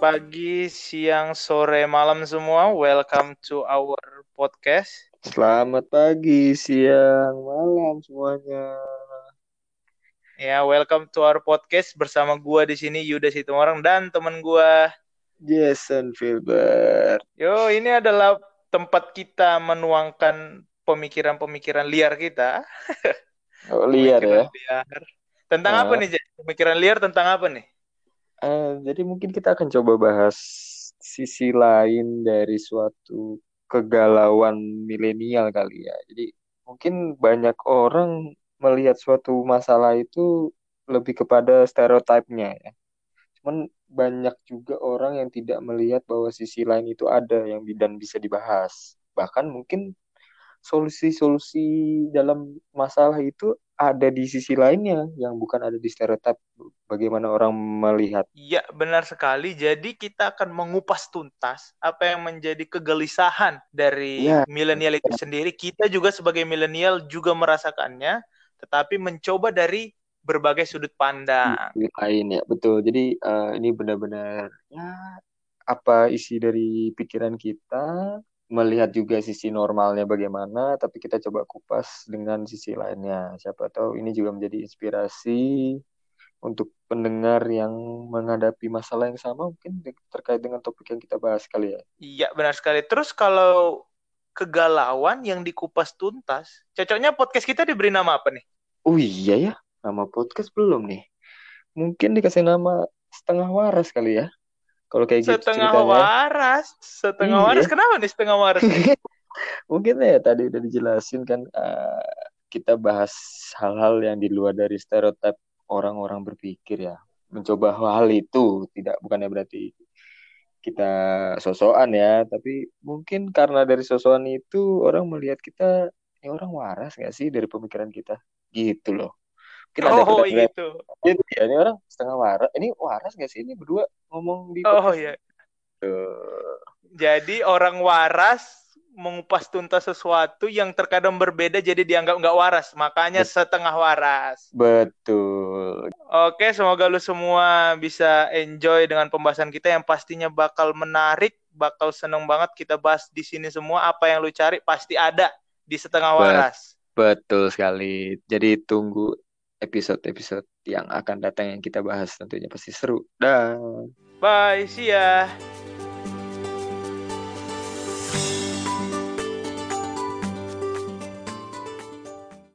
pagi, siang, sore, malam semua. Welcome to our podcast. Selamat pagi, siang, malam semuanya. Ya, welcome to our podcast bersama gua di sini Yuda Situmorang dan teman gua Jason Filbert. Yo, ini adalah tempat kita menuangkan pemikiran-pemikiran liar kita. Oh, liar ya. Liar. Tentang Ah. apa nih, Jay? Pemikiran liar tentang apa nih? Eh, jadi mungkin kita akan coba bahas sisi lain dari suatu kegalauan milenial kali ya. Jadi mungkin banyak orang melihat suatu masalah itu lebih kepada stereotipnya ya. Cuman banyak juga orang yang tidak melihat bahwa sisi lain itu ada yang bi- dan bisa dibahas. Bahkan mungkin solusi-solusi dalam masalah itu ada di sisi lainnya yang bukan ada di stereotip bagaimana orang melihat. Iya, benar sekali. Jadi kita akan mengupas tuntas apa yang menjadi kegelisahan dari Ya. milenial itu sendiri. Kita juga sebagai milenial juga merasakannya, tetapi mencoba dari berbagai sudut pandang. Lain ya, betul. Jadi eh, ini benar-benar ya apa isi dari pikiran kita melihat juga sisi normalnya bagaimana, tapi kita coba kupas dengan sisi lainnya. Siapa tahu ini juga menjadi inspirasi untuk pendengar yang menghadapi masalah yang sama mungkin terkait dengan topik yang kita bahas kali ya. Iya, benar sekali. Terus kalau kegalauan yang dikupas tuntas, cocoknya podcast kita diberi nama apa nih? Oh iya ya, nama podcast belum nih. Mungkin dikasih nama setengah waras kali ya. Kalau kayak gitu Setengah ceritanya. waras. Setengah Iya. waras. Kenapa nih setengah waras? Mungkin ya tadi udah dijelasin kan eh, kita bahas hal-hal yang di luar dari stereotip orang-orang berpikir ya. Mencoba hal itu tidak bukannya berarti kita sosokan ya, tapi mungkin karena dari sosokan itu orang melihat kita ini orang waras nggak sih dari pemikiran kita gitu loh. Mungkin ada Oh, gitu. gitu ya, ini orang setengah waras. Ini waras nggak sih ini berdua ngomong di Oh, iya. Tuh. Jadi orang waras mengupas tuntas sesuatu yang terkadang berbeda jadi dianggap nggak waras. Makanya Bet- setengah waras. Betul. Oke, semoga lu semua bisa enjoy dengan pembahasan kita yang pastinya bakal menarik, bakal seneng banget kita bahas di sini semua. Apa yang lu cari pasti ada di setengah waras. Betul sekali. Jadi tunggu episode-episode yang akan datang yang kita bahas tentunya pasti seru. Dan Bye, see ya.